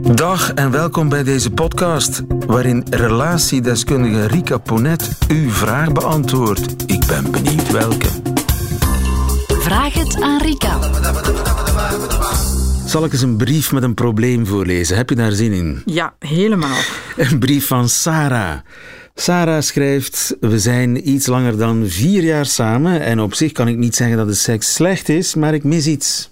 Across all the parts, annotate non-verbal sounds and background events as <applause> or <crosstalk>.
Dag en welkom bij deze podcast, waarin relatiedeskundige Rika Ponet uw vraag beantwoordt. Ik ben benieuwd welke. Vraag het aan Rika. Zal ik eens een brief met een probleem voorlezen? Heb je daar zin in? Ja, helemaal. Een brief van Sarah. Sarah schrijft: We zijn iets langer dan vier jaar samen en op zich kan ik niet zeggen dat de seks slecht is, maar ik mis iets.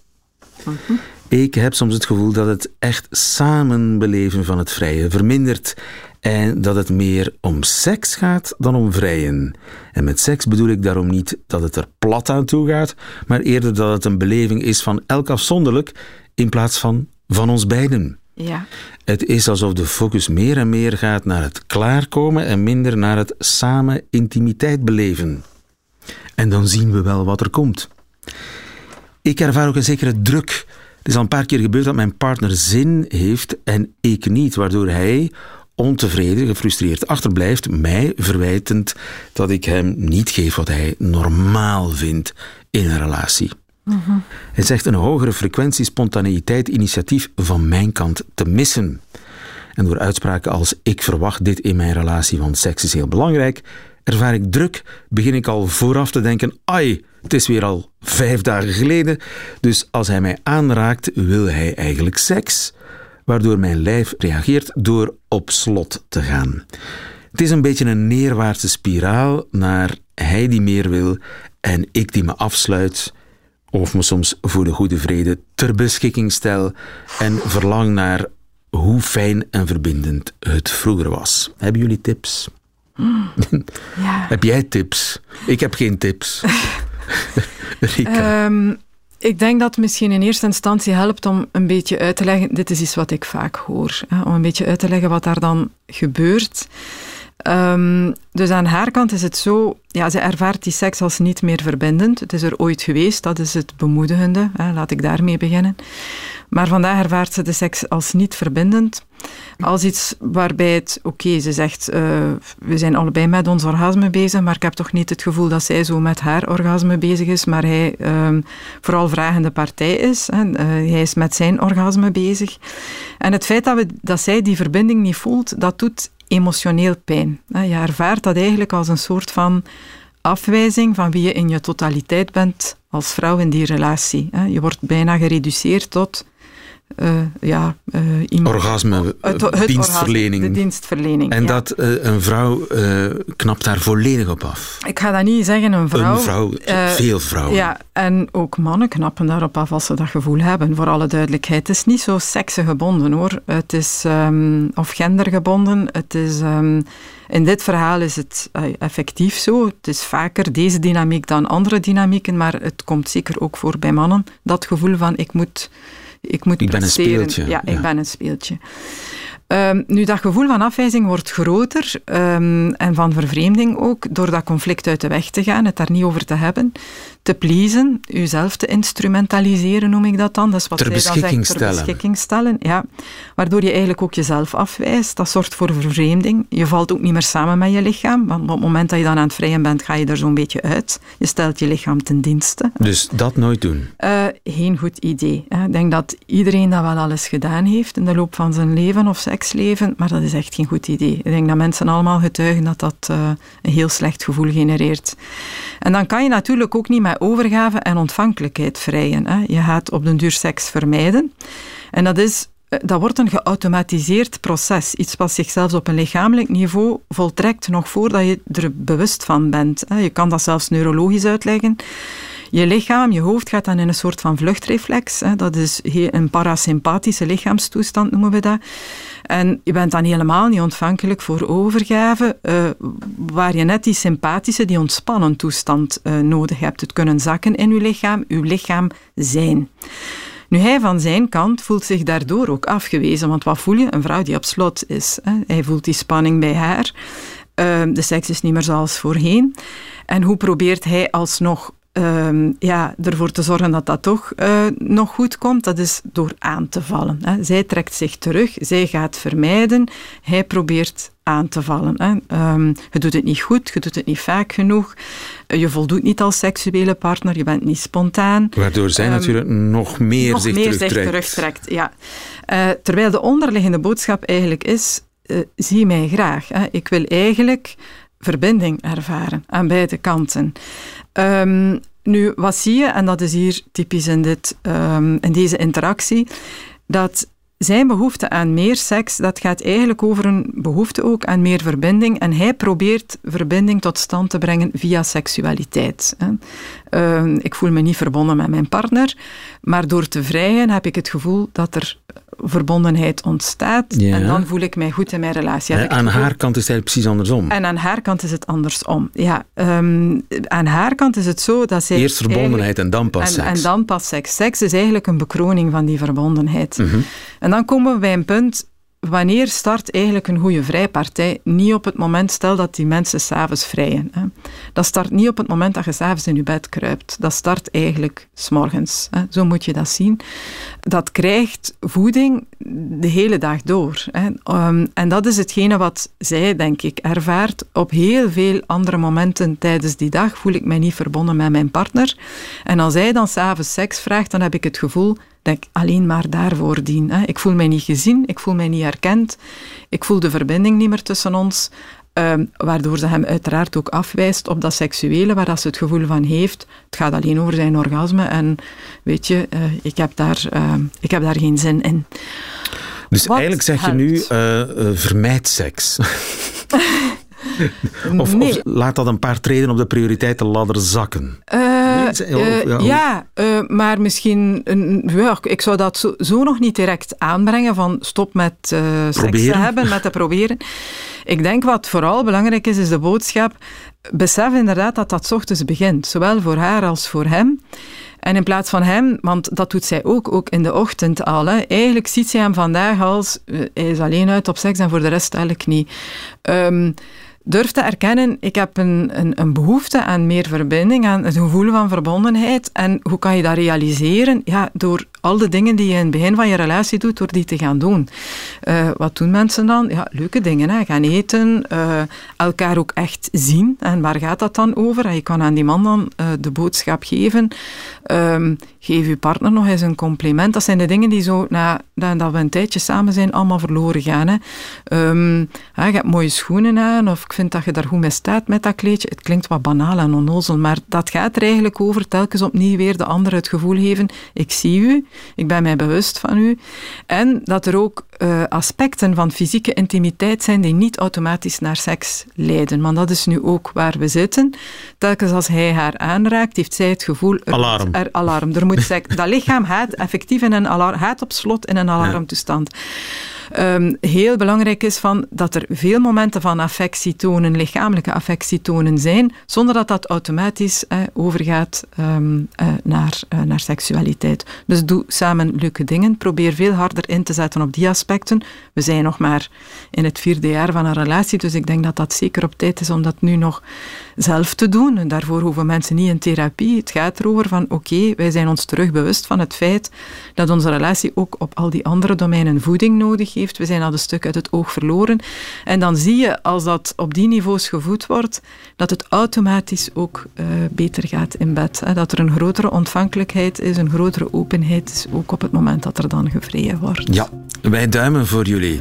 Ik heb soms het gevoel dat het echt samenbeleven van het vrije vermindert en dat het meer om seks gaat dan om vrijen. En met seks bedoel ik daarom niet dat het er plat aan toe gaat, maar eerder dat het een beleving is van elk afzonderlijk in plaats van van ons beiden. Ja. Het is alsof de focus meer en meer gaat naar het klaarkomen en minder naar het samen intimiteit beleven. En dan zien we wel wat er komt. Ik ervaar ook een zekere druk. Het is al een paar keer gebeurd dat mijn partner zin heeft en ik niet, waardoor hij ontevreden, gefrustreerd achterblijft, mij verwijtend dat ik hem niet geef wat hij normaal vindt in een relatie. Hij zegt een hogere frequentie, spontaneïteit, initiatief van mijn kant te missen. En door uitspraken als ik verwacht dit in mijn relatie, want seks is heel belangrijk, ervaar ik druk, begin ik al vooraf te denken, ai, het is weer al vijf dagen geleden, dus als hij mij aanraakt, wil hij eigenlijk seks, waardoor mijn lijf reageert door op slot te gaan. Het is een beetje een neerwaartse spiraal naar hij die meer wil en ik die me afsluit of me soms voor de goede vrede ter beschikking stel en verlang naar hoe fijn en verbindend het vroeger was. Hebben jullie tips? <gasps> ja. <laughs> Heb jij tips? Ik heb geen tips. <laughs> Rika. Ehm, ik denk dat het misschien in eerste instantie helpt om een beetje uit te leggen. Dit is iets wat ik vaak hoor. Hè, om een beetje uit te leggen wat daar dan gebeurt. Ehm, dus aan haar kant is het zo, ja, ze ervaart die seks als niet meer verbindend. Het is er ooit geweest, dat is het bemoedigende. Hè, laat ik daarmee beginnen. Maar vandaag ervaart ze de seks als niet verbindend. Als iets waarbij het, oké, ze zegt, uh, we zijn allebei met ons orgasme bezig, maar ik heb toch niet het gevoel dat zij zo met haar orgasme bezig is, maar hij um, vooral vragende partij is. Hè. Uh, hij is met zijn orgasme bezig. En het feit dat, we, dat zij die verbinding niet voelt, dat doet emotioneel pijn. Je ervaart dat eigenlijk als een soort van afwijzing van wie je in je totaliteit bent als vrouw in die relatie. Je wordt bijna gereduceerd tot uh, ja, uh, iemand, orgasme, het, het dienstverlening. Orgasme, de dienstverlening. En ja. dat uh, een vrouw knapt daar volledig op af. Ik ga dat niet zeggen, een vrouw. Een vrouw, veel vrouwen. Ja, en ook mannen knappen daarop af als ze dat gevoel hebben, voor alle duidelijkheid. Het is niet zo seksgebonden hoor. Het is, um, of gendergebonden. Het is... Um, in dit verhaal is het effectief zo. Het is vaker deze dynamiek dan andere dynamieken, maar het komt zeker ook voor bij mannen. Dat gevoel van ik moet ik moet ik ben een speeltje. Ja, ik ben een speeltje. Um, nu, dat gevoel van afwijzing wordt groter um, en van vervreemding ook, door dat conflict uit de weg te gaan, het daar niet over te hebben, te pleasen, uzelf te instrumentaliseren, noem ik dat dan. Dat is wat ter zij beschikking dan zegt, stellen. Ter beschikking stellen, ja. Waardoor je eigenlijk ook jezelf afwijst. Dat zorgt voor vervreemding. Je valt ook niet meer samen met je lichaam, want op het moment dat je dan aan het vrijen bent, ga je er zo'n beetje uit. Je stelt je lichaam ten dienste. Dus dat nooit doen? Uh, geen goed idee. Hè. Ik denk dat iedereen dat wel alles gedaan heeft in de loop van zijn leven of seksleven, maar dat is echt geen goed idee. Ik denk dat mensen allemaal getuigen dat dat uh, een heel slecht gevoel genereert. En dan kan je natuurlijk ook niet overgave en ontvankelijkheid vrijen. Hè. Je gaat op den duur seks vermijden. En dat is dat wordt een geautomatiseerd proces. Iets wat zich zelfs op een lichamelijk niveau voltrekt nog voordat je er bewust van bent. Je kan dat zelfs neurologisch uitleggen. Je lichaam, je hoofd gaat dan in een soort van vluchtreflex. Dat is een parasympathische lichaamstoestand, noemen we dat. En je bent dan helemaal niet ontvankelijk voor overgave, uh, waar je net die sympathische, die ontspannen toestand uh, nodig hebt. Het kunnen zakken in je lichaam, je lichaam zijn. Nu, hij van zijn kant voelt zich daardoor ook afgewezen. Want wat voel je? Een vrouw die op slot is. Hè? Hij voelt die spanning bij haar. Uh, de seks is niet meer zoals voorheen. En hoe probeert hij alsnog um, ja, ervoor te zorgen dat dat toch uh, nog goed komt, dat is door aan te vallen. Hè. Zij trekt zich terug, zij gaat vermijden, hij probeert aan te vallen. Hè. Um, je doet het niet goed, je doet het niet vaak genoeg, je voldoet niet als seksuele partner, je bent niet spontaan. Waardoor zij um, natuurlijk nog meer nog zich meer terugtrekt. Zich terugtrekt ja. Uh, terwijl de onderliggende boodschap eigenlijk is, uh, zie mij graag. Hè. Ik wil eigenlijk verbinding ervaren aan beide kanten. Um, nu, wat zie je, en dat is hier typisch in, dit, um, in deze interactie, dat zijn behoefte aan meer seks, dat gaat eigenlijk over een behoefte ook aan meer verbinding. En hij probeert verbinding tot stand te brengen via seksualiteit. Uh, ik voel me niet verbonden met mijn partner, maar door te vrijen heb ik het gevoel dat er verbondenheid ontstaat. Ja. En dan voel ik mij goed in mijn relatie. Ja, aan haar kant is het precies andersom. En aan haar kant is het andersom. Ja, um, aan haar kant is het zo dat zij. Eerst verbondenheid en dan pas en, seks. En dan pas seks. Seks is eigenlijk een bekroning van die verbondenheid. Mm -hmm. En dan komen we bij een punt. Wanneer start eigenlijk een goede vrijpartij? Niet op het moment, stel dat die mensen s'avonds vrijen. Hè. Dat start niet op het moment dat je s'avonds in je bed kruipt. Dat start eigenlijk s'morgens. Zo moet je dat zien. Dat krijgt voeding de hele dag door. Hè. Um, en dat is hetgene wat zij, denk ik, ervaart. Op heel veel andere momenten tijdens die dag voel ik mij niet verbonden met mijn partner. En als hij dan s'avonds seks vraagt, dan heb ik het gevoel dat ik alleen maar daarvoor dien. Hè. Ik voel mij niet gezien, ik voel mij niet herkend, ik voel de verbinding niet meer tussen ons, um, waardoor ze hem uiteraard ook afwijst op dat seksuele, waar ze het gevoel van heeft, het gaat alleen over zijn orgasme en weet je, uh, ik, heb daar, uh, ik heb daar geen zin in. Dus Wat eigenlijk zeg je nu, uh, vermijd seks. <laughs> Of, Nee. of, laat dat een paar treden op de prioriteitenladder zakken. Nee, uh, ja, ja, uh, maar misschien, een, ja, ik zou dat zo, zo, nog niet direct aanbrengen van stop met seks te hebben, met te proberen. Ik denk wat vooral belangrijk is, is de boodschap, besef inderdaad dat dat 's ochtends begint, zowel voor haar als voor hem. En in plaats van hem, want dat doet zij ook, ook in de ochtend al. Hè. Eigenlijk ziet zij hem vandaag als, hij is alleen uit op seks en voor de rest eigenlijk niet. Um, durf te erkennen, ik heb een, een, een, behoefte aan meer verbinding, aan het gevoel van verbondenheid. En hoe kan je dat realiseren? Ja, door al de dingen die je in het begin van je relatie doet, door die te gaan doen. Uh, wat doen mensen dan? Ja, leuke dingen. Hè? Gaan eten, uh, elkaar ook echt zien. En waar gaat dat dan over? Je kan aan die man dan uh, de boodschap geven. Um, geef je partner nog eens een compliment. Dat zijn de dingen die zo, na, nadat we een tijdje samen zijn, allemaal verloren gaan. Hè? Um, ja, je hebt mooie schoenen aan, of ik vind dat je daar goed mee staat met dat kleedje. Het klinkt wat banaal en onnozel, maar dat gaat er eigenlijk over telkens opnieuw weer de ander het gevoel geven, ik zie u, ik ben mij bewust van u. En dat er ook uh, aspecten van fysieke intimiteit zijn die niet automatisch naar seks leiden. Want dat is nu ook waar we zitten. Telkens als hij haar aanraakt, heeft zij het gevoel... Er, alarm. Er, alarm. Er moet seks, dat lichaam gaat effectief in een alarm, gaat op slot in een alarmtoestand. Um, heel belangrijk is van dat er veel momenten van affectie tonen, lichamelijke affectie tonen zijn, zonder dat dat automatisch eh, overgaat um, uh, naar, uh, naar seksualiteit. Dus doe samen leuke dingen. Probeer veel harder in te zetten op die aspecten. We zijn nog maar in het vierde jaar van een relatie, dus ik denk dat dat zeker op tijd is om dat nu nog zelf te doen. En daarvoor hoeven mensen niet in therapie. Het gaat erover van oké, wij zijn ons terug bewust van het feit dat onze relatie ook op al die andere domeinen voeding nodig heeft. We zijn al een stuk uit het oog verloren. En dan zie je, als dat op die niveaus gevoed wordt, dat het automatisch ook uh, beter gaat in bed. Hè? Dat er een grotere ontvankelijkheid is, een grotere openheid is, ook op het moment dat er dan gevreden wordt. Ja, wij duimen voor jullie.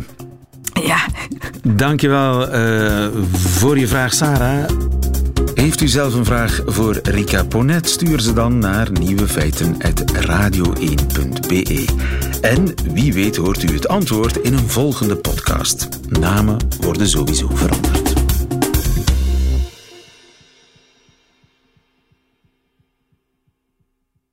Ja. Dankjewel uh, voor je vraag, Sarah. Heeft u zelf een vraag voor Rika Ponet? Stuur ze dan naar nieuwefeiten.radio1.be. En wie weet hoort u het antwoord in een volgende podcast. Namen worden sowieso veranderd.